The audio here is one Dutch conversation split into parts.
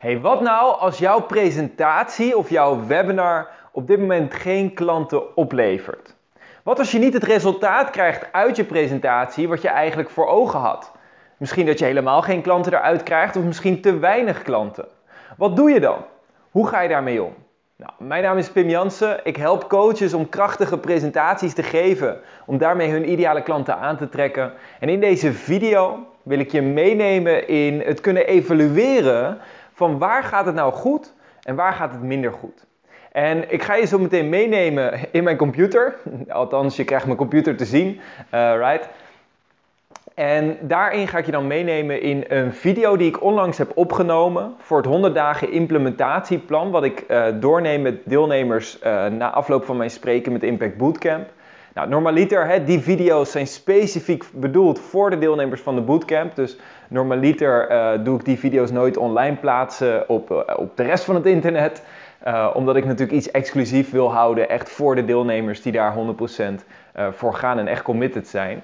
Hey, wat nou als jouw presentatie of jouw webinar op dit moment geen klanten oplevert? Wat als je niet het resultaat krijgt uit je presentatie wat je eigenlijk voor ogen had? Misschien dat je helemaal geen klanten eruit krijgt of misschien te weinig klanten. Wat doe je dan? Hoe ga je daarmee om? Nou, mijn naam is Pim Jansen. Ik help coaches om krachtige presentaties te geven, om daarmee hun ideale klanten aan te trekken. En in deze video wil ik je meenemen in het kunnen evalueren van waar gaat het nou goed en waar gaat het minder goed. En ik ga je zo meteen meenemen in mijn computer. Althans, je krijgt mijn computer te zien, uh, right? En daarin ga ik je dan meenemen in een video die ik onlangs heb opgenomen voor het 100 dagen implementatieplan, wat ik uh, doorneem met deelnemers uh, na afloop van mijn spreken met Impact Bootcamp. Nou, normaliter, hè, die video's zijn specifiek bedoeld voor de deelnemers van de bootcamp. Dus normaliter uh, doe ik die video's nooit online plaatsen op, op de rest van het internet. omdat ik natuurlijk iets exclusief wil houden, echt voor de deelnemers die daar 100% voor gaan en echt committed zijn.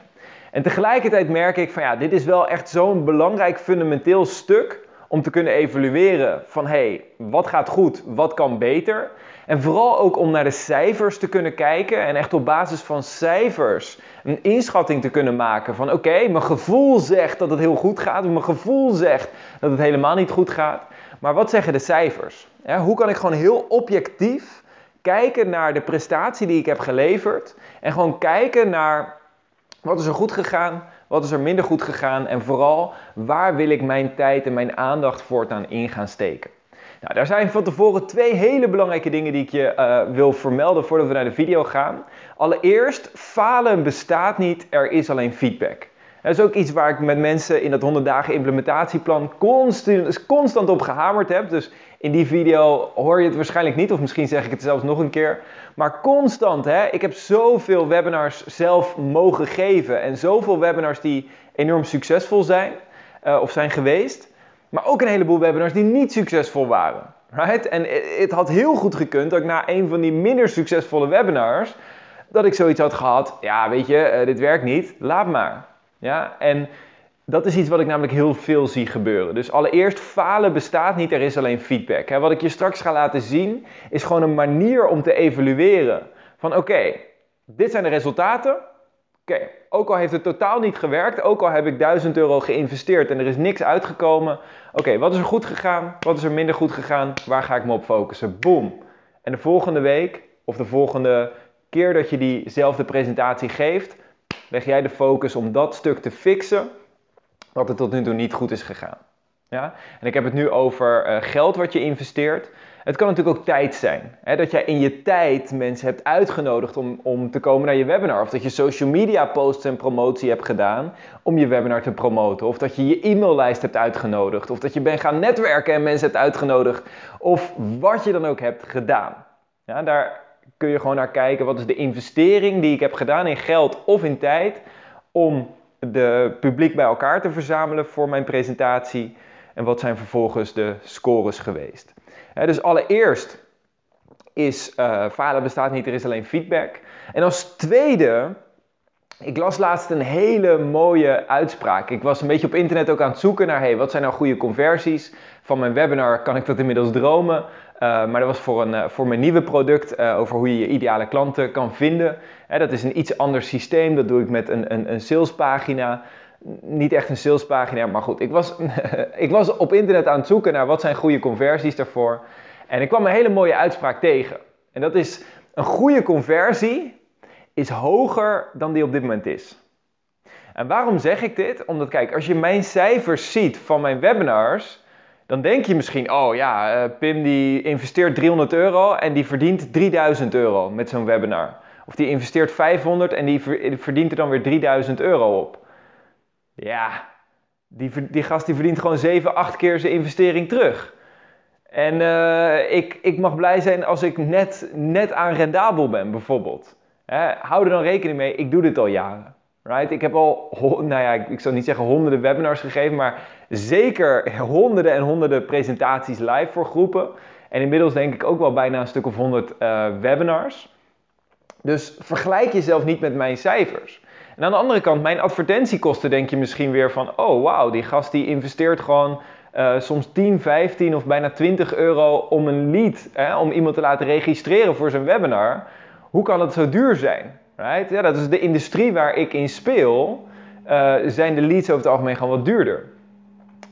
En tegelijkertijd merk ik van ja, dit is wel echt zo'n belangrijk fundamenteel stuk om te kunnen evalueren van hé, hey, wat gaat goed, wat kan beter? En vooral ook om naar de cijfers te kunnen kijken en echt op basis van cijfers een inschatting te kunnen maken van oké, mijn gevoel zegt dat het heel goed gaat, of mijn gevoel zegt dat het helemaal niet goed gaat. Maar wat zeggen de cijfers? hoe kan ik gewoon heel objectief kijken naar de prestatie die ik heb geleverd en gewoon kijken naar wat is er goed gegaan? Wat is er minder goed gegaan? En vooral, waar wil ik mijn tijd en mijn aandacht voortaan in gaan steken? Nou, daar zijn van tevoren twee hele belangrijke dingen die ik je uh, wil vermelden voordat we naar de video gaan. Allereerst, falen bestaat niet, er is alleen feedback. Dat is ook iets waar ik met mensen in dat 100 dagen implementatieplan constant, constant op gehamerd heb. Dus in die video hoor je het waarschijnlijk niet, of misschien zeg ik het zelfs nog een keer. Maar constant, hè, ik heb zoveel webinars zelf mogen geven. En zoveel webinars die enorm succesvol zijn, uh, of zijn geweest. Maar ook een heleboel webinars die niet succesvol waren. Right? En het had heel goed gekund dat ik na een van die minder succesvolle webinars, dat ik zoiets had gehad, ja weet je, uh, dit werkt niet, laat maar. Ja? En dat is iets wat ik namelijk heel veel zie gebeuren. Dus allereerst, falen bestaat niet, er is alleen feedback. Wat ik je straks ga laten zien, is gewoon een manier om te evalueren. Van oké, dit zijn de resultaten. Oké, ook al heeft het totaal niet gewerkt, ook al heb ik 1000 euro geïnvesteerd en er is niks uitgekomen. Oké, wat is er goed gegaan? Wat is er minder goed gegaan? Waar ga ik me op focussen? Boom. En de volgende week, of de volgende keer dat je diezelfde presentatie geeft, leg jij de focus om dat stuk te fixen wat er tot nu toe niet goed is gegaan. Ja? En ik heb het nu over uh, geld wat je investeert. Het kan natuurlijk ook tijd zijn. Hè? Dat jij in je tijd mensen hebt uitgenodigd om, om te komen naar je webinar. Of dat je social media posts en promotie hebt gedaan om je webinar te promoten. Of dat je je e-maillijst hebt uitgenodigd. Of dat je bent gaan netwerken en mensen hebt uitgenodigd. Of wat je dan ook hebt gedaan. Ja, daar kun je gewoon naar kijken. Wat is de investering die ik heb gedaan in geld of in tijd om de publiek bij elkaar te verzamelen voor mijn presentatie. En wat zijn vervolgens de scores geweest. Dus allereerst is uh, falen bestaat niet, er is alleen feedback. En als tweede, ik las laatst een hele mooie uitspraak. Ik was een beetje op internet ook aan het zoeken naar, hey, wat zijn nou goede conversies? Van mijn webinar kan ik dat inmiddels dromen. Uh, maar dat was voor, een, uh, voor mijn nieuwe product over hoe je je ideale klanten kan vinden. dat is een iets ander systeem. Dat doe ik met een, een, een salespagina. Niet echt een salespagina, maar goed. Ik was, ik was op internet aan het zoeken naar wat zijn goede conversies daarvoor. En ik kwam een hele mooie uitspraak tegen. En dat is een goede conversie is hoger dan die op dit moment is. En waarom zeg ik dit? Omdat kijk, als je mijn cijfers ziet van mijn webinars dan denk je misschien, oh ja, uh, Pim die investeert 300 euro en die verdient 3000 euro met zo'n webinar. Of die investeert 500 en die verdient er dan weer 3000 euro op. Ja, die, die gast die verdient gewoon 7, 8 keer zijn investering terug. En uh, ik, ik mag blij zijn als ik net, net aan rendabel ben, bijvoorbeeld. Hè, hou er dan rekening mee, ik doe dit al jaren. Right? Ik heb al, nou ja, ik zou niet zeggen honderden webinars gegeven, maar zeker honderden en honderden presentaties live voor groepen. En inmiddels denk ik ook wel bijna een stuk of honderd uh, webinars. Dus vergelijk jezelf niet met mijn cijfers. En aan de andere kant, mijn advertentiekosten denk je misschien weer van, oh wauw, die gast die investeert gewoon uh, soms 10, 15 of bijna 20 euro om een lead, hè, om iemand te laten registreren voor zijn webinar. Hoe kan het zo duur zijn? Right? Ja, dat is de industrie waar ik in speel. Uh, zijn de leads over het algemeen gewoon wat duurder.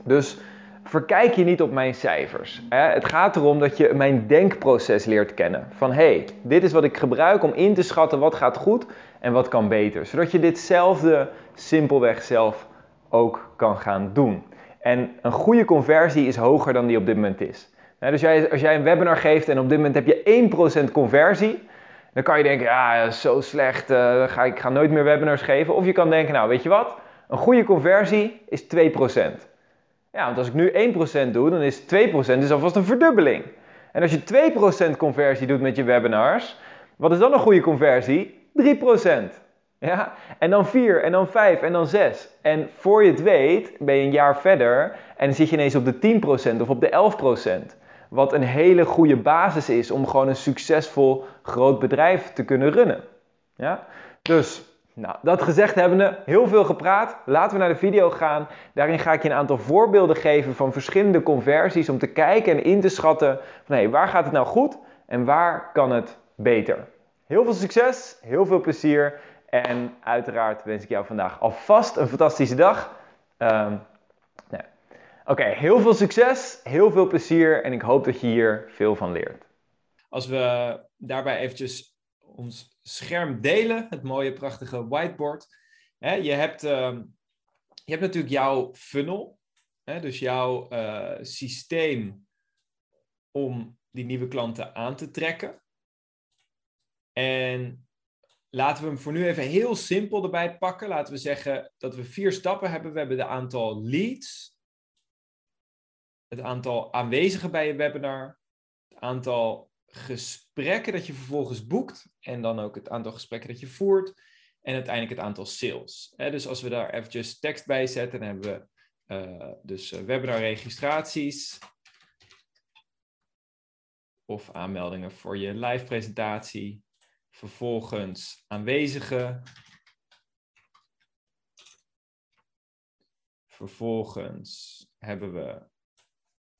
Dus verkijk je niet op mijn cijfers. Hè? Het gaat erom dat je mijn denkproces leert kennen. Van hé, hey, dit is wat ik gebruik om in te schatten wat gaat goed en wat kan beter. Zodat je ditzelfde simpelweg zelf ook kan gaan doen. En een goede conversie is hoger dan die op dit moment is. Dus jij, als jij een webinar geeft en op dit moment heb je 1% conversie, dan kan je denken, ja, zo slecht, uh, ga, ik ga nooit meer webinars geven. Of je kan denken, nou weet je wat, een goede conversie is 2%. Ja, want als ik nu 1% doe, dan is 2% dus alvast een verdubbeling. En als je 2% conversie doet met je webinars, wat is dan een goede conversie? 3%. Ja? En dan 4, en dan 5, en dan 6. En voor je het weet, ben je een jaar verder en zit je ineens op de 10% of op de 11%. Wat een hele goede basis is om gewoon een succesvol groot bedrijf te kunnen runnen. Ja? Dus, nou, dat gezegd hebbende, heel veel gepraat. Laten we naar de video gaan. Daarin ga ik je een aantal voorbeelden geven van verschillende conversies om te kijken en in te schatten van hé, waar gaat het nou goed en waar kan het beter. Heel veel succes, heel veel plezier en uiteraard wens ik jou vandaag alvast een fantastische dag. Um, nee. Oké, heel veel succes, heel veel plezier en ik hoop dat je hier veel van leert. Als we daarbij eventjes ons scherm delen, het mooie prachtige whiteboard. Je, hebt, uh, je hebt natuurlijk jouw funnel, dus jouw uh, systeem om die nieuwe klanten aan te trekken. En Laten we hem voor nu even heel simpel erbij pakken. Laten we zeggen dat we vier stappen hebben. We hebben de aantal leads, het aantal aanwezigen bij je webinar, het aantal gesprekken dat je vervolgens boekt en dan ook het aantal gesprekken dat je voert en uiteindelijk het aantal sales. Dus als we daar eventjes tekst bij zetten, dan hebben we uh, dus uh, webinar registraties of aanmeldingen voor je live presentatie Vervolgens aanwezigen. Vervolgens hebben we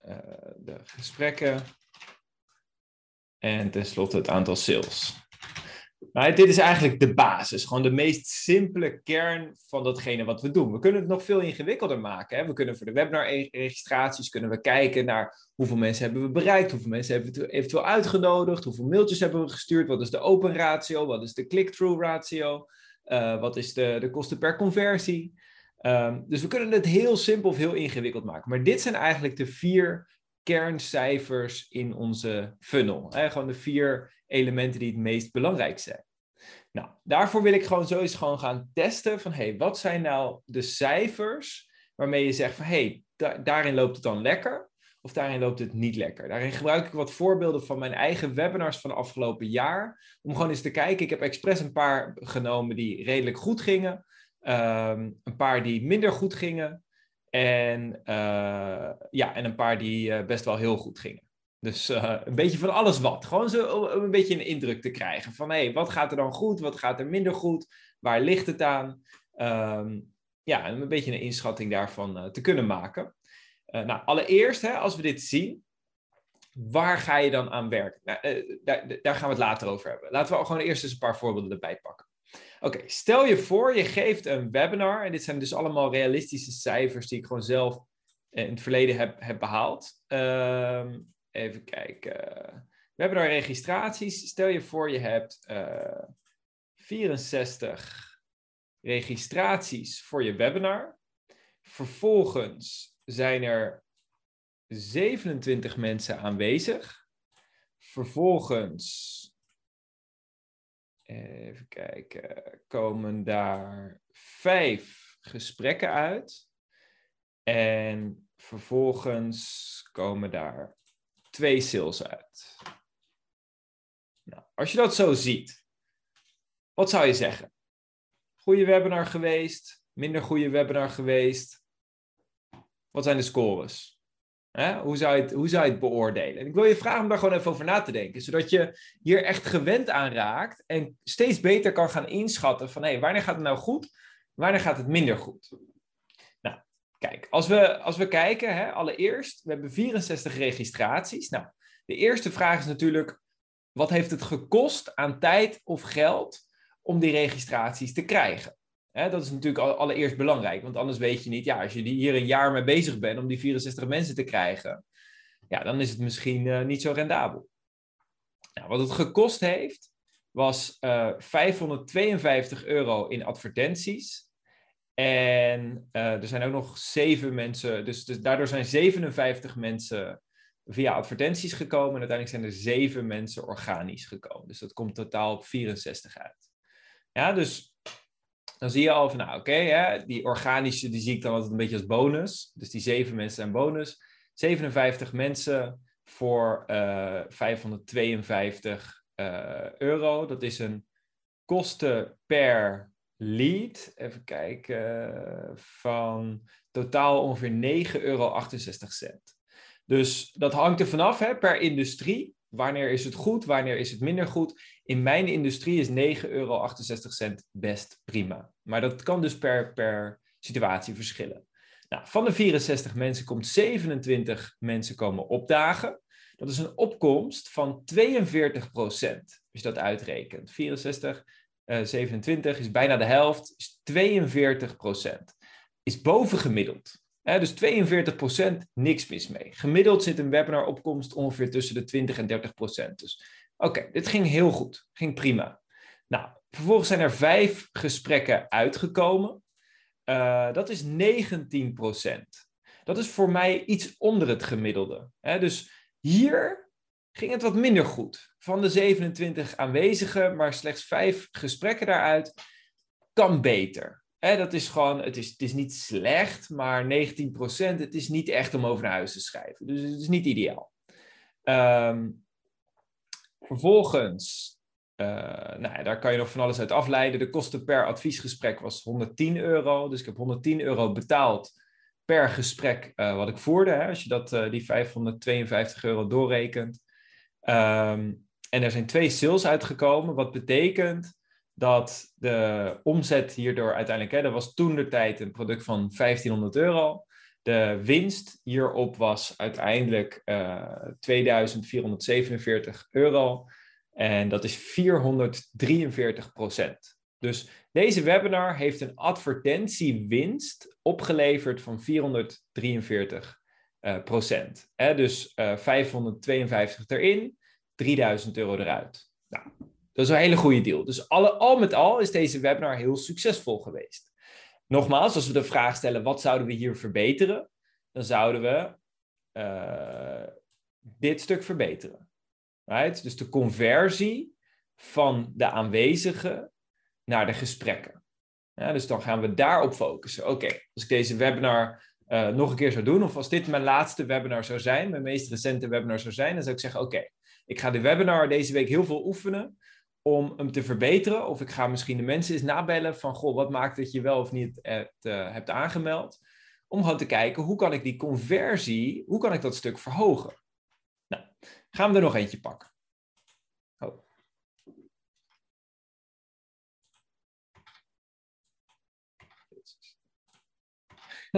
uh, de gesprekken. En tenslotte het aantal sales. Maar dit is eigenlijk de basis, gewoon de meest simpele kern van datgene wat we doen. We kunnen het nog veel ingewikkelder maken. Hè? We kunnen voor de webinarregistraties kunnen we kijken naar hoeveel mensen hebben we bereikt, hoeveel mensen hebben we eventueel uitgenodigd, hoeveel mailtjes hebben we gestuurd, wat is de open ratio, wat is de click-through ratio, uh, wat is de, de kosten per conversie. Um, dus we kunnen het heel simpel of heel ingewikkeld maken. Maar dit zijn eigenlijk de vier kerncijfers in onze funnel. Hè? Gewoon de vier elementen die het meest belangrijk zijn. Nou, daarvoor wil ik gewoon zo eens gewoon gaan testen van, hey, wat zijn nou de cijfers waarmee je zegt van, hey, daarin loopt het dan lekker of daarin loopt het niet lekker. Daarin gebruik ik wat voorbeelden van mijn eigen webinars van afgelopen jaar, om gewoon eens te kijken. Ik heb expres een paar genomen die redelijk goed gingen, ehm, een paar die minder goed gingen en, uh, ja, en een paar die uh, best wel heel goed gingen. Dus uh, een beetje van alles wat. Gewoon zo om een beetje een indruk te krijgen van hé, hey, wat gaat er dan goed, wat gaat er minder goed, waar ligt het aan? Um, ja, en een beetje een inschatting daarvan uh, te kunnen maken. Uh, nou, allereerst, hè, als we dit zien, waar ga je dan aan werken? Nou, daar, daar, gaan we het later over hebben. Laten we gewoon eerst eens een paar voorbeelden erbij pakken. Oké, stel je voor, je geeft een webinar, en dit zijn dus allemaal realistische cijfers die ik gewoon zelf in het verleden heb, heb behaald. Uh, Even kijken. We hebben daar registraties. Stel je voor je hebt uh, eh, 64 registraties voor je webinar. Vervolgens zijn er 27 mensen aanwezig. Vervolgens, even kijken, komen daar vijf gesprekken uit. En vervolgens komen daar twee sales uit. Nou, als je dat zo ziet, wat zou je zeggen? Goede webinar geweest, minder goede webinar geweest. Wat zijn de scores? Hoe, zou je het, hoe zou je beoordelen? En ik wil je vragen om daar gewoon even over na te denken, zodat je hier echt gewend aan raakt en steeds beter kan gaan inschatten van hé, wanneer gaat het nou goed, wanneer gaat het minder goed? Kijk, als we, als we kijken, hè, allereerst, we hebben 64 registraties. Nou, de eerste vraag is natuurlijk, wat heeft het gekost aan tijd of geld om die registraties te krijgen? Dat is natuurlijk allereerst belangrijk, want anders weet je niet, ja, als je hier een jaar mee bezig bent om die 64 mensen te krijgen, ja, dan is het misschien uh, niet zo rendabel. Nou, wat het gekost heeft, was uh, eh, 552 euro in advertenties. En uh, er zijn ook nog zeven mensen, dus, dus daardoor zijn 57 mensen via advertenties gekomen. En uiteindelijk zijn er zeven mensen organisch gekomen. Dus dat komt totaal op 64 uit. Ja, dus dan zie je al van, nou oké, die organische die zie ik dan altijd een beetje als bonus. Dus die zeven mensen zijn bonus. 57 mensen voor uh, 552 uh, euro. Dat is een kosten per lead. Even kijken. Van totaal ongeveer 9,68 euro. Dus dat hangt er vanaf hè, per industrie. Wanneer is het goed, wanneer is het minder goed? In mijn industrie is 9,68 euro best prima. Maar dat kan dus per, per situatie verschillen. Nou, van de 64 mensen komt 27 mensen komen opdagen. Dat is een opkomst van 42 procent, als je dat uitrekent. 64, uh, 27 is bijna de helft, is 42 procent. Is bovengemiddeld. dus 42 procent, niks mis mee. Gemiddeld zit een webinar-opkomst ongeveer tussen de 20 en 30 procent. Dus oké, dit ging heel goed, ging prima. Nou, vervolgens zijn er vijf gesprekken uitgekomen. Uh, dat is 19 procent. Dat is voor mij iets onder het gemiddelde. dus hier ging het wat minder goed. Van de 27 aanwezigen, maar slechts vijf gesprekken daaruit, kan beter. dat is gewoon, het is, het is niet slecht, maar 19%, het is niet echt om over naar huis te schrijven. Dus het is niet ideaal. Um, vervolgens, uh, nou, daar kan je nog van alles uit afleiden. De kosten per adviesgesprek was 110 euro. Dus ik heb 110 euro betaald per gesprek uh, wat ik voerde. Hè, als je dat, uh, die 552 euro doorrekent. Um, en er zijn twee sales uitgekomen, wat betekent dat de omzet hierdoor uiteindelijk, hè, dat was toen de tijd een product van 1500 euro. De winst hierop was uiteindelijk uh, 2447 euro. En dat is 443 procent. Dus deze webinar heeft een advertentiewinst opgeleverd van 443 uh, procent. Hè? Dus uh, eh, 552 erin, 3000 euro eruit. Nou, dat is een hele goede deal. Dus alle, al met al is deze webinar heel succesvol geweest. Nogmaals, als we de vraag stellen, wat zouden we hier verbeteren? Dan zouden we uh, dit stuk verbeteren. Right? Dus de conversie van de aanwezigen naar de gesprekken. Dus dan gaan we daarop focussen. Oké, als ik deze webinar uh, nog een keer zou doen, of als dit mijn laatste webinar zou zijn, mijn meest recente webinar zou zijn, dan zou ik zeggen: Oké, ik ga de webinar deze week heel veel oefenen om hem te verbeteren. Of ik ga misschien de mensen eens nabellen van, goh, wat maakt dat je wel of niet het, uh, hebt aangemeld? Om gewoon te kijken, hoe kan ik die conversie, hoe kan ik dat stuk verhogen? Nou, gaan we er nog eentje pakken. Oh.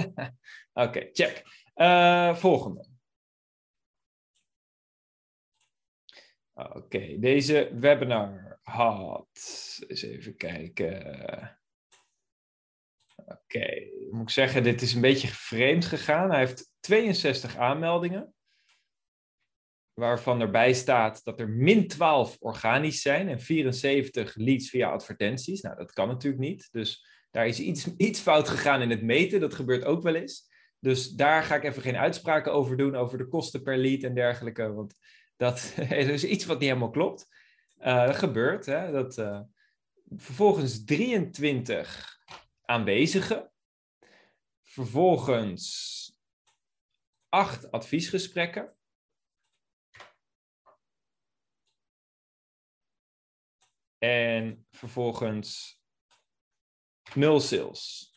Oké, check. Uh, volgende. Oké, deze webinar had. Eens even kijken. Oké, moet ik zeggen, dit is een beetje vreemd gegaan. Hij heeft 62 aanmeldingen. Waarvan erbij staat dat er min 12 organisch zijn en 74 leads via advertenties. Nou, dat kan natuurlijk niet. Dus daar is iets, iets fout gegaan in het meten. Dat gebeurt ook wel eens. Dus daar ga ik even geen uitspraken over doen, over de kosten per lead en dergelijke. Want dat is iets wat niet helemaal klopt. Uh, dat gebeurt. Hè? Dat, uh, vervolgens 23 aanwezigen. Vervolgens acht adviesgesprekken. En vervolgens nul sales.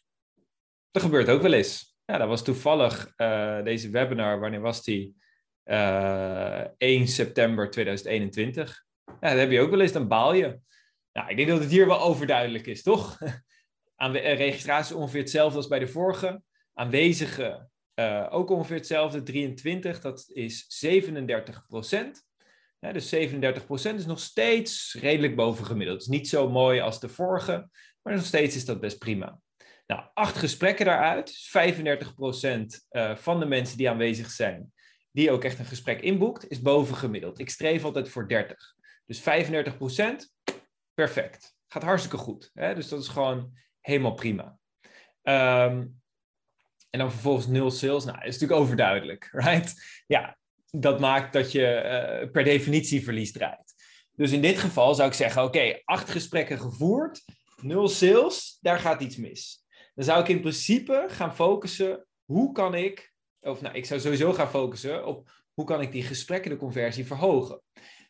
Dat gebeurt ook wel eens. Ja, dat was toevallig uh, deze webinar. Wanneer was die? uh, eh, 1 september 2021. Ja, dat heb je ook wel eens, dan baal je. Nou, ik denk dat het hier wel overduidelijk is, toch? Aan de registratie ongeveer hetzelfde als bij de vorige. Aanwezigen ook ongeveer hetzelfde, 23, dat is 37 procent. Dus 37 procent is nog steeds redelijk boven gemiddeld. Het is niet zo mooi als de vorige, maar nog steeds is dat best prima. Nou, acht gesprekken daaruit, 35 procent uh, van de mensen die aanwezig zijn, die ook echt een gesprek inboekt, is boven gemiddeld. Ik streef altijd voor 30. Dus 35 procent, perfect. Gaat hartstikke goed. Hè? Dus dat is gewoon helemaal prima. Um, en dan vervolgens nul sales. Nou, is natuurlijk overduidelijk, right? Ja, dat maakt dat je uh, per definitie verlies draait. Dus in dit geval zou ik zeggen, oké, acht gesprekken gevoerd, nul sales, daar gaat iets mis. Dan zou ik in principe gaan focussen, hoe kan ik, of nou, ik zou sowieso gaan focussen op hoe kan ik die gesprekken, de conversie verhogen.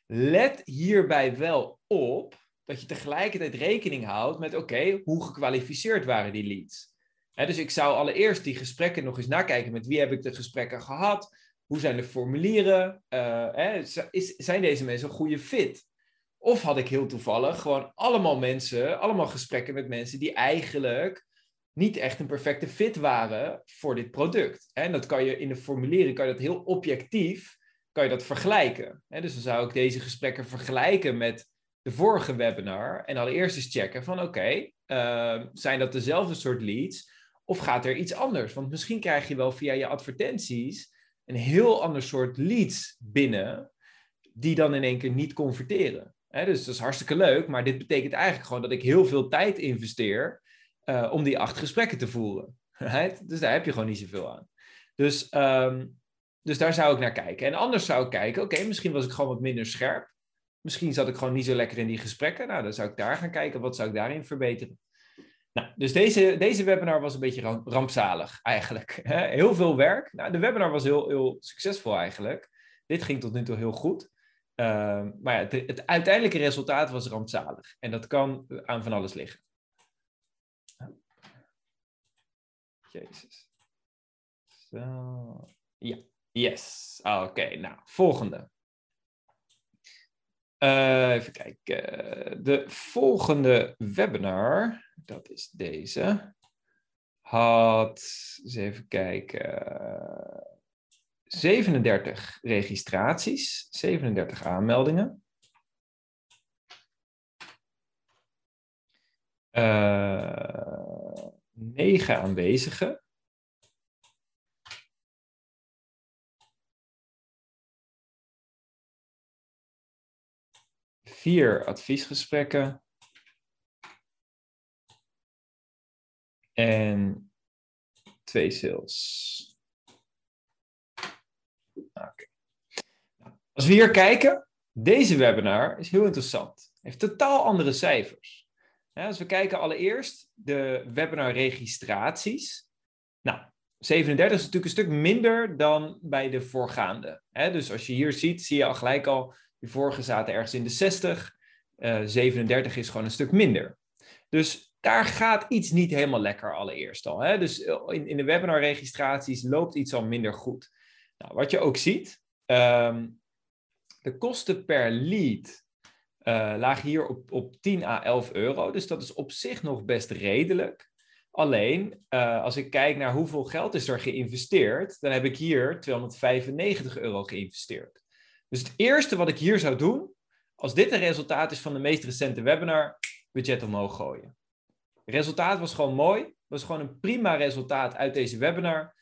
Let hierbij wel op dat je tegelijkertijd rekening houdt met, oké, hoe gekwalificeerd waren die leads? dus ik zou allereerst die gesprekken nog eens nakijken met wie heb ik de gesprekken gehad? Hoe zijn de formulieren? Is, zijn deze mensen een goede fit? Of had ik heel toevallig gewoon allemaal mensen, allemaal gesprekken met mensen die eigenlijk niet echt een perfecte fit waren voor dit product. En dat kan je in de formulieren, kan je dat heel objectief, kan je dat vergelijken. Dus dan zou ik deze gesprekken vergelijken met de vorige webinar en allereerst eens checken van oké, uh, zijn dat dezelfde soort leads? Of gaat er iets anders? Want misschien krijg je wel via je advertenties een heel ander soort leads binnen, die dan in één keer niet converteren. Dus dat is hartstikke leuk, maar dit betekent eigenlijk gewoon dat ik heel veel tijd investeer uh, om die acht gesprekken te voeren. Dus daar heb je gewoon niet zoveel aan. Dus, ehm, dus daar zou ik naar kijken. En anders zou ik kijken, oké, misschien was ik gewoon wat minder scherp. Misschien zat ik gewoon niet zo lekker in die gesprekken. Nou, dan zou ik daar gaan kijken, wat zou ik daarin verbeteren? Nou, dus deze, deze webinar was een beetje rampzalig eigenlijk. Heel veel werk. Nou, de webinar was heel, heel succesvol eigenlijk. Dit ging tot nu toe heel goed. Uh, maar ja, het, het, uiteindelijke resultaat was rampzalig. En dat kan aan van alles liggen. Jezus. Zo. Ja, yes. Oké, nou, volgende. Uh, even kijken. De volgende webinar dat is deze, had, eens even kijken, 37 registraties, 37 aanmeldingen. Uh, 9 aanwezigen. Vier adviesgesprekken. en twee sales. Als we hier kijken, deze webinar is heel interessant. Heeft totaal andere cijfers. als we kijken allereerst de webinar registraties. Nou, 37 is natuurlijk een stuk minder dan bij de voorgaande. dus als je hier ziet, zie je al gelijk al, de vorige zaten ergens in de 60. Uh, 37 is gewoon een stuk minder. Dus daar gaat iets niet helemaal lekker allereerst al. Hè? Dus eh, in, in de webinarregistraties loopt iets al minder goed. Nou, wat je ook ziet, um, de kosten per lead uh, lagen hier op, op 10 à 11 euro. Dus dat is op zich nog best redelijk. Alleen, uh, als ik kijk naar hoeveel geld is er geïnvesteerd, dan heb ik hier 295 euro geïnvesteerd. Dus het eerste wat ik hier zou doen, als dit een resultaat is van de meest recente webinar, budget omhoog gooien resultaat was gewoon mooi. Het was gewoon een prima resultaat uit deze webinar.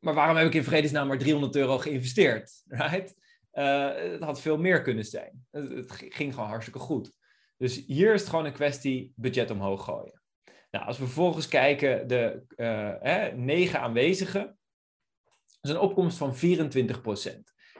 Maar waarom heb ik in vredesnaam maar 300 euro geïnvesteerd? Right? Uh, het had veel meer kunnen zijn. Het, ging gewoon hartstikke goed. Dus hier is het gewoon een kwestie budget omhoog gooien. Nou, als we vervolgens kijken, de uh, negen aanwezigen, is een opkomst van 24%.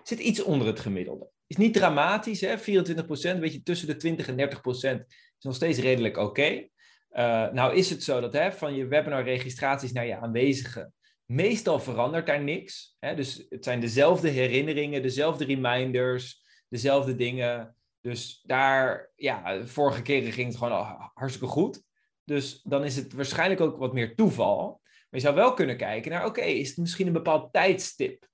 Zit iets onder het gemiddelde. Is niet dramatisch, hè? 24%, een beetje tussen de 20 en 30% is nog steeds redelijk oké. Uh, nou is het zo dat hè, van je webinar-registraties naar je aanwezigen, meestal verandert daar niks. Hè? Dus het zijn dezelfde herinneringen, dezelfde reminders, dezelfde dingen. Dus daar, ja, vorige keren ging het gewoon hartstikke goed. Dus dan is het waarschijnlijk ook wat meer toeval. Maar je zou wel kunnen kijken naar, oké, is het misschien een bepaald tijdstip?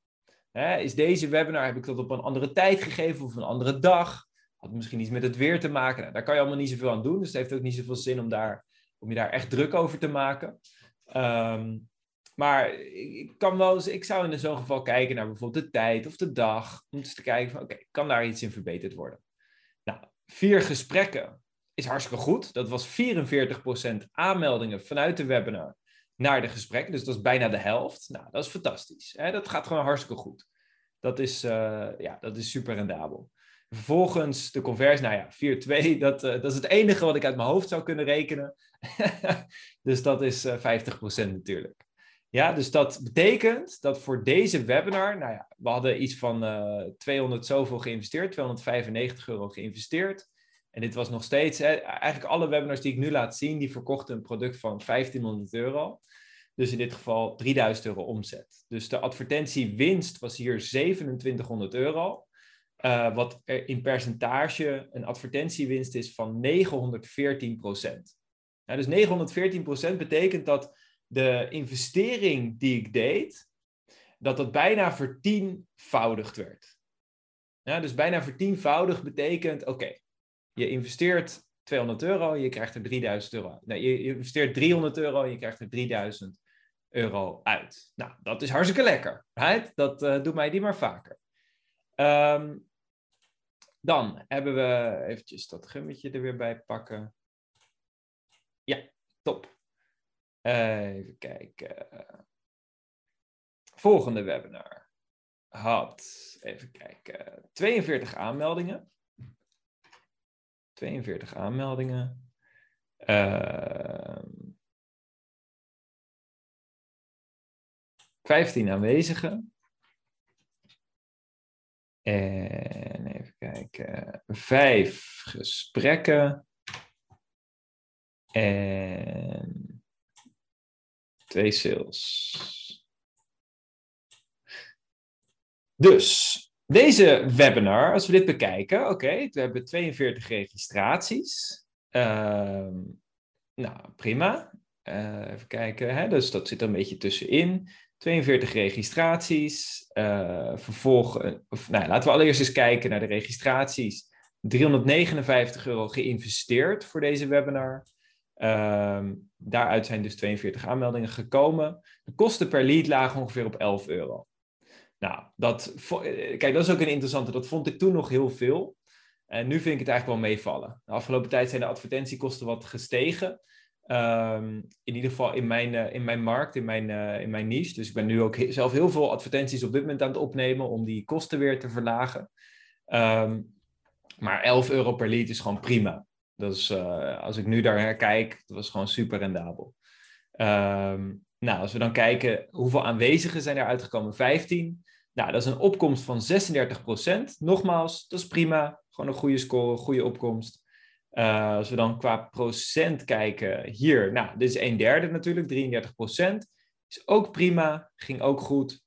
Hè, is deze webinar, heb ik dat op een andere tijd gegeven of een andere dag? Had misschien iets met het weer te maken. Nou, daar kan je allemaal niet zoveel aan doen. Dus het heeft ook niet zoveel zin om, daar, om je daar echt druk over te maken. Um, maar ik kan wel eens, ik zou in zo'n geval kijken naar bijvoorbeeld de tijd of de dag. Om eens te kijken van, oké, kan daar iets in verbeterd worden? Nou, vier gesprekken is hartstikke goed. Dat was 44% aanmeldingen vanuit de webinar naar de gesprekken. Dus dat is bijna de helft. Nou, dat is fantastisch. Hè? Dat gaat gewoon hartstikke goed. Dat is, uh, ja, dat is super rendabel. Vervolgens de conversie, nou ja, 4-2, dat, uh, dat is het enige wat ik uit mijn hoofd zou kunnen rekenen. dus dat is uh, eh, 50% natuurlijk. Ja, dus dat betekent dat voor deze webinar, nou ja, we hadden iets van uh, 200 zoveel geïnvesteerd, 295 euro geïnvesteerd. En dit was nog steeds, eigenlijk alle webinars die ik nu laat zien, die verkochten een product van 1500 euro. Dus in dit geval 3000 euro omzet. Dus de advertentiewinst was hier 2700 euro. Uh, wat in percentage een advertentiewinst is van 914 procent. dus 914 procent betekent dat de investering die ik deed, dat dat bijna vertienvoudigd werd. Ja, dus bijna vertienvoudigd betekent, oké, je investeert 200 euro, je krijgt er 3000 euro. Nee, je, investeert 300 euro, je krijgt er 3000 euro uit. Nou, dat is hartstikke lekker. Right? Dat uh, doet mij die maar vaker. Um, dan hebben we eventjes dat gummetje er weer bij pakken. Ja, top. Even kijken. Volgende webinar had, even kijken, 42 aanmeldingen. 42 aanmeldingen. Uh, 15 aanwezigen. En even kijken. Vijf gesprekken. En twee sales. Dus deze webinar, als we dit bekijken, oké, we hebben 42 registraties. Uh, nou, prima. Uh, even kijken, hè? dus dat zit er een beetje tussenin. 42 registraties. Uh, vervolgens, of, nou, laten we allereerst eens kijken naar de registraties. 359 euro geïnvesteerd voor deze webinar. Uh, daaruit zijn dus 42 aanmeldingen gekomen. De kosten per lead lagen ongeveer op 11 euro. Nou, dat, eh, kijk, dat is ook een interessante. Dat vond ik toen nog heel veel. En nu vind ik het eigenlijk wel meevallen. De afgelopen tijd zijn de advertentiekosten wat gestegen. Um, in ieder geval in mijn, uh, in mijn markt, in mijn, uh, in mijn niche. Dus ik ben nu ook zelf heel veel advertenties op dit moment aan het opnemen om die kosten weer te verlagen. Um, maar 11 euro per lead is gewoon prima. Dat is, uh, als ik nu daar kijk, dat was gewoon super rendabel. Um, nou, als we dan kijken hoeveel aanwezigen zijn er uitgekomen, 15. Nou, dat is een opkomst van 36%. Nogmaals, dat is prima. Gewoon een goede score, goede opkomst. Uh, als we dan qua procent kijken, hier, nou, dit is een derde natuurlijk, 33 procent. Is ook prima, ging ook goed.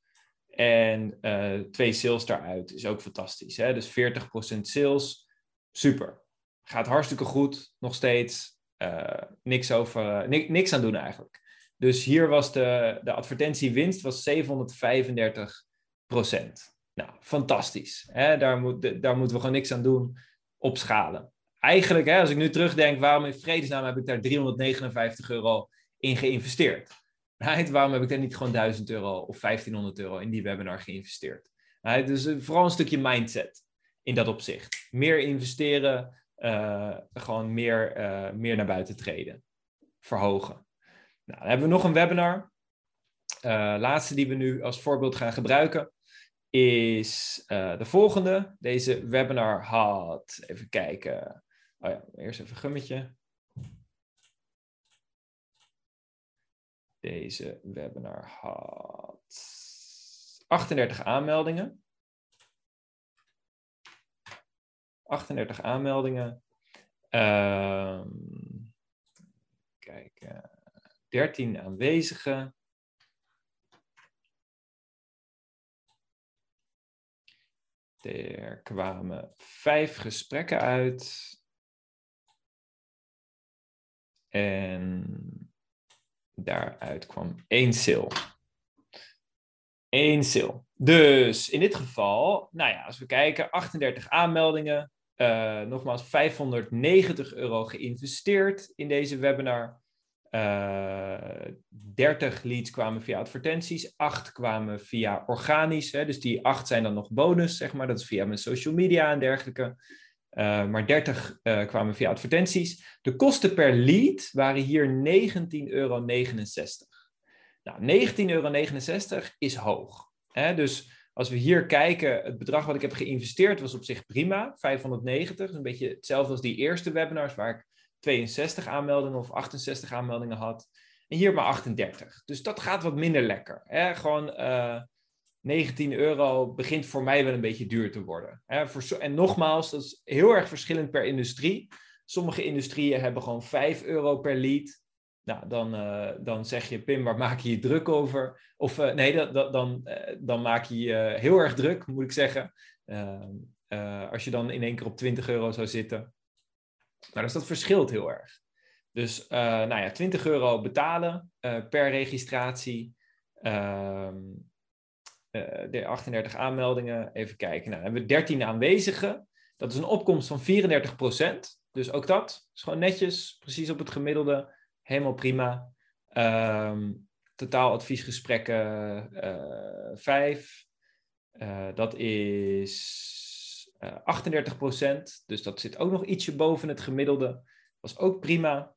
En uh, twee sales daaruit is ook fantastisch. Hè? Dus 40 procent sales, super. Gaat hartstikke goed, nog steeds. Uh, niks, over, niks aan doen eigenlijk. Dus hier was de, de advertentiewinst was 735 procent. Nou, fantastisch. Hè? Daar, daar moeten we gewoon niks aan doen. Opschalen eigenlijk, hè, als ik nu terugdenk, waarom in vredesnaam heb ik daar 359 euro in geïnvesteerd? Waarom heb ik daar niet gewoon 1000 euro of 1500 euro in die webinar geïnvesteerd? Dus uh, vooral een stukje mindset in dat opzicht. Meer investeren, uh, gewoon meer, uh, meer naar buiten treden, verhogen. Nou, dan hebben we nog een webinar. laatste die we nu als voorbeeld gaan gebruiken is de volgende. Deze webinar had, even kijken, Oh ja, eerst even een gummetje. Deze webinar had 38 aanmeldingen. 38 aanmeldingen. Um, kijk, 13 aanwezigen. Er kwamen vijf gesprekken uit. En daaruit kwam één sale. Eén sale. Dus in dit geval, nou ja, als we kijken, 38 aanmeldingen. Uh, nogmaals, 590 euro geïnvesteerd in deze webinar. 30 leads kwamen via advertenties, 8 kwamen via organisch. Hè, dus die 8 zijn dan nog bonus, zeg maar. Dat is via mijn social media en dergelijke. maar 30 kwamen via advertenties. De kosten per lead waren hier 19,69 euro. Nou, 19,69 euro is hoog. Hè? Dus als we hier kijken, het bedrag wat ik heb geïnvesteerd was op zich prima, 590. Een beetje hetzelfde als die eerste webinars waar ik 62 aanmeldingen of 68 aanmeldingen had. En hier maar 38. Dus dat gaat wat minder lekker. Hè? Gewoon uh, eh, 19 euro begint voor mij wel een beetje duur te worden. Hè? Voor, en nogmaals, dat is heel erg verschillend per industrie. Sommige industrieën hebben gewoon 5 euro per lead. Nou, dan, uh, dan zeg je, Pim, waar maak je je druk over? Of uh, nee, dan, uh, dan maak je je heel erg druk, moet ik zeggen. Als je dan in één keer op 20 euro zou zitten. Nou, dus dat verschilt heel erg. Dus nou ja, 20 euro betalen per registratie. Ehm, de 38 aanmeldingen, even kijken. Nou, hebben we 13 aanwezigen. Dat is een opkomst van 34% Dus ook dat is gewoon netjes, precies op het gemiddelde helemaal prima. Um, totaal adviesgesprekken uh, vijf. Uh, dat is uh, eh, 38% Dus dat zit ook nog ietsje boven het gemiddelde. Was ook prima.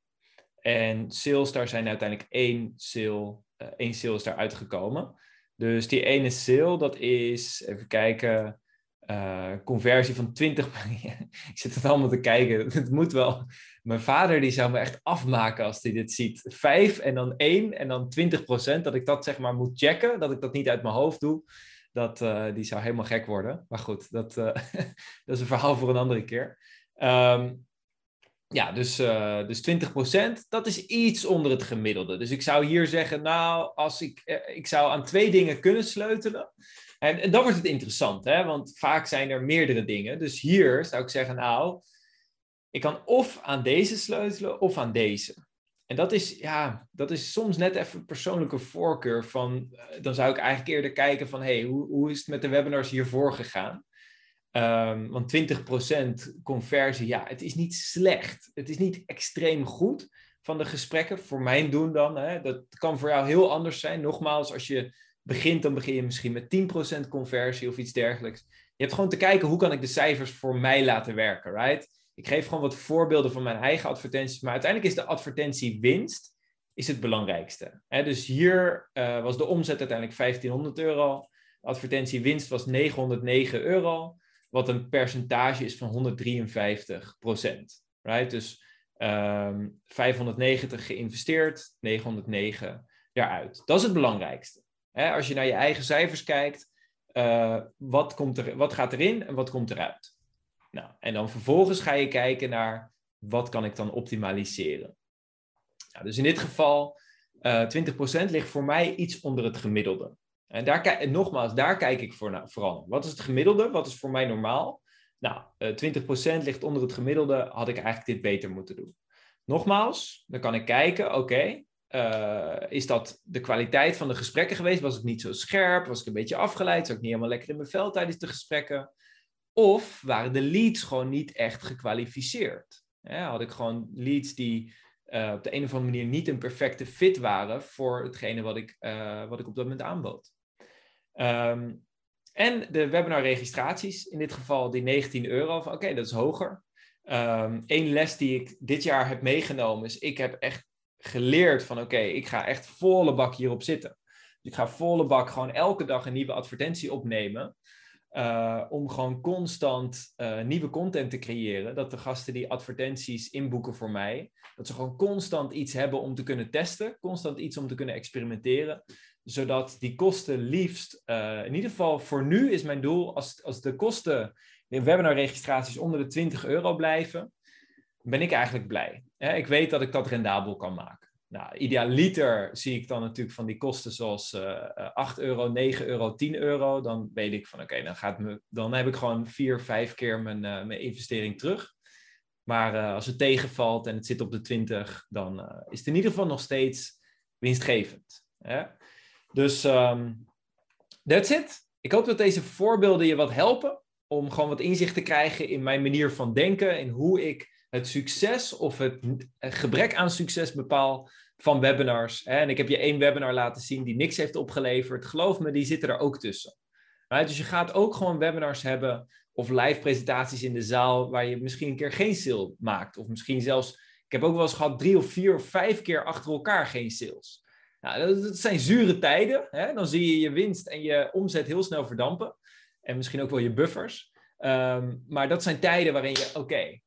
En sales, daar zijn uiteindelijk één sale, één sale is daar uitgekomen. Dus die ene sale, dat is, even kijken, uh, conversie van 20. ik zit het allemaal te kijken. Het moet wel. Mijn vader die zou me echt afmaken als hij dit ziet. 5 en dan 1 en dan 20 procent. Dat ik dat zeg maar moet checken. Dat ik dat niet uit mijn hoofd doe. Dat, uh, die zou helemaal gek worden. Maar goed, dat, uh, dat is een verhaal voor een andere keer. Um, ja, dus, dus 20%, dat is iets onder het gemiddelde. Dus ik zou hier zeggen, nou, als ik, ik zou aan twee dingen kunnen sleutelen. En, dan wordt het interessant, hè? want vaak zijn er meerdere dingen. Dus hier zou ik zeggen, nou, ik kan of aan deze sleutelen of aan deze. En dat is, ja, dat is soms net even persoonlijke voorkeur van, eh, dan zou ik eigenlijk eerder kijken van, hey, hoe, hoe is het met de webinars hiervoor gegaan? Um, want 20% conversie, ja, het is niet slecht. Het is niet extreem goed van de gesprekken, voor mijn doen dan. Hè? Dat kan voor jou heel anders zijn. Nogmaals, als je begint, dan begin je misschien met 10% conversie of iets dergelijks. Je hebt gewoon te kijken hoe kan ik de cijfers voor mij laten werken, right? Ik geef gewoon wat voorbeelden van mijn eigen advertenties, maar uiteindelijk is de advertentiewinst is het belangrijkste. Dus hier uh, was de omzet uiteindelijk 1500 euro. De advertentiewinst was 909 euro, wat een percentage is van 153% Right? Dus um, ehm, 590 geïnvesteerd, 909 daaruit. Dat is het belangrijkste. Hè, als je naar je eigen cijfers kijkt, uh, wat, komt er, wat gaat erin en wat komt eruit? Nou, en dan vervolgens ga je kijken naar wat kan ik dan optimaliseren. Nou, dus in dit geval, uh, eh, 20% ligt voor mij iets onder het gemiddelde. En, daar, nogmaals, daar kijk ik voor, vooral Wat is het gemiddelde? Wat is voor mij normaal? Nou, uh, eh, 20% ligt onder het gemiddelde. Had ik eigenlijk dit beter moeten doen? Nogmaals, dan kan ik kijken, oké, uh, is dat de kwaliteit van de gesprekken geweest? Was ik niet zo scherp? Was ik een beetje afgeleid? Zat ik niet helemaal lekker in mijn vel tijdens de gesprekken? Of waren de leads gewoon niet echt gekwalificeerd? had ik gewoon leads die uh, op de een of andere manier niet een perfecte fit waren voor hetgene wat ik, uh, wat ik op dat moment aanbood? Um, en de webinar registraties, in dit geval die 19 euro. Oké, dat is hoger. Eén les die ik dit jaar heb meegenomen is, ik heb echt geleerd van oké, ik ga echt volle bak hierop zitten. Dus ik ga volle bak gewoon elke dag een nieuwe advertentie opnemen. Uh, om gewoon constant uh, nieuwe content te creëren. Dat de gasten die advertenties inboeken voor mij, dat ze gewoon constant iets hebben om te kunnen testen, constant iets om te kunnen experimenteren. Zodat die kosten liefst, uh, in ieder geval voor nu is mijn doel, als, als de kosten in webinarregistraties onder de 20 euro blijven, ben ik eigenlijk blij. ik weet dat ik dat rendabel kan maken. Nou, idealiter zie ik dan natuurlijk van die kosten zoals uh, 8 euro, 9 euro, 10 euro. Dan weet ik van oké, dan gaat me, dan heb ik gewoon vier, vijf keer mijn, uh, mijn investering terug. Maar als het tegenvalt en het zit op de 20, dan is het in ieder geval nog steeds winstgevend. Dus um, that's it. Ik hoop dat deze voorbeelden je wat helpen om gewoon wat inzicht te krijgen in mijn manier van denken, in hoe ik het succes of het gebrek aan succes bepaal van webinars. En ik heb je één webinar laten zien die niks heeft opgeleverd. Geloof me, die zitten er ook tussen. Dus je gaat ook gewoon webinars hebben of live presentaties in de zaal waar je misschien een keer geen sale maakt. Of misschien zelfs, ik heb ook wel eens gehad drie of vier of vijf keer achter elkaar geen sales. Nou, dat, zijn zure tijden. Hè? Dan zie je je winst en je omzet heel snel verdampen. En misschien ook wel je buffers. Ehm, maar dat zijn tijden waarin je, oké,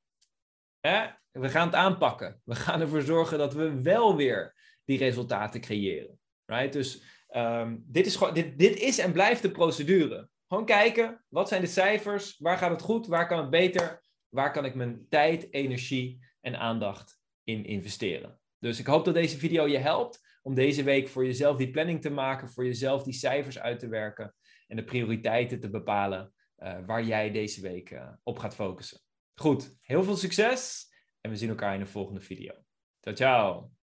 we gaan het aanpakken. We gaan ervoor zorgen dat we wel weer die resultaten creëren. Right? Dus um, dit, is dit, dit is en blijft de procedure. Gewoon kijken, wat zijn de cijfers? Waar gaat het goed? Waar kan het beter? Waar kan ik mijn tijd, energie en aandacht in investeren? Dus ik hoop dat deze video je helpt om deze week voor jezelf die planning te maken, voor jezelf die cijfers uit te werken en de prioriteiten te bepalen uh, waar jij deze week uh, op gaat focussen. Goed, heel veel succes en we zien elkaar in de volgende video. Ciao, ciao!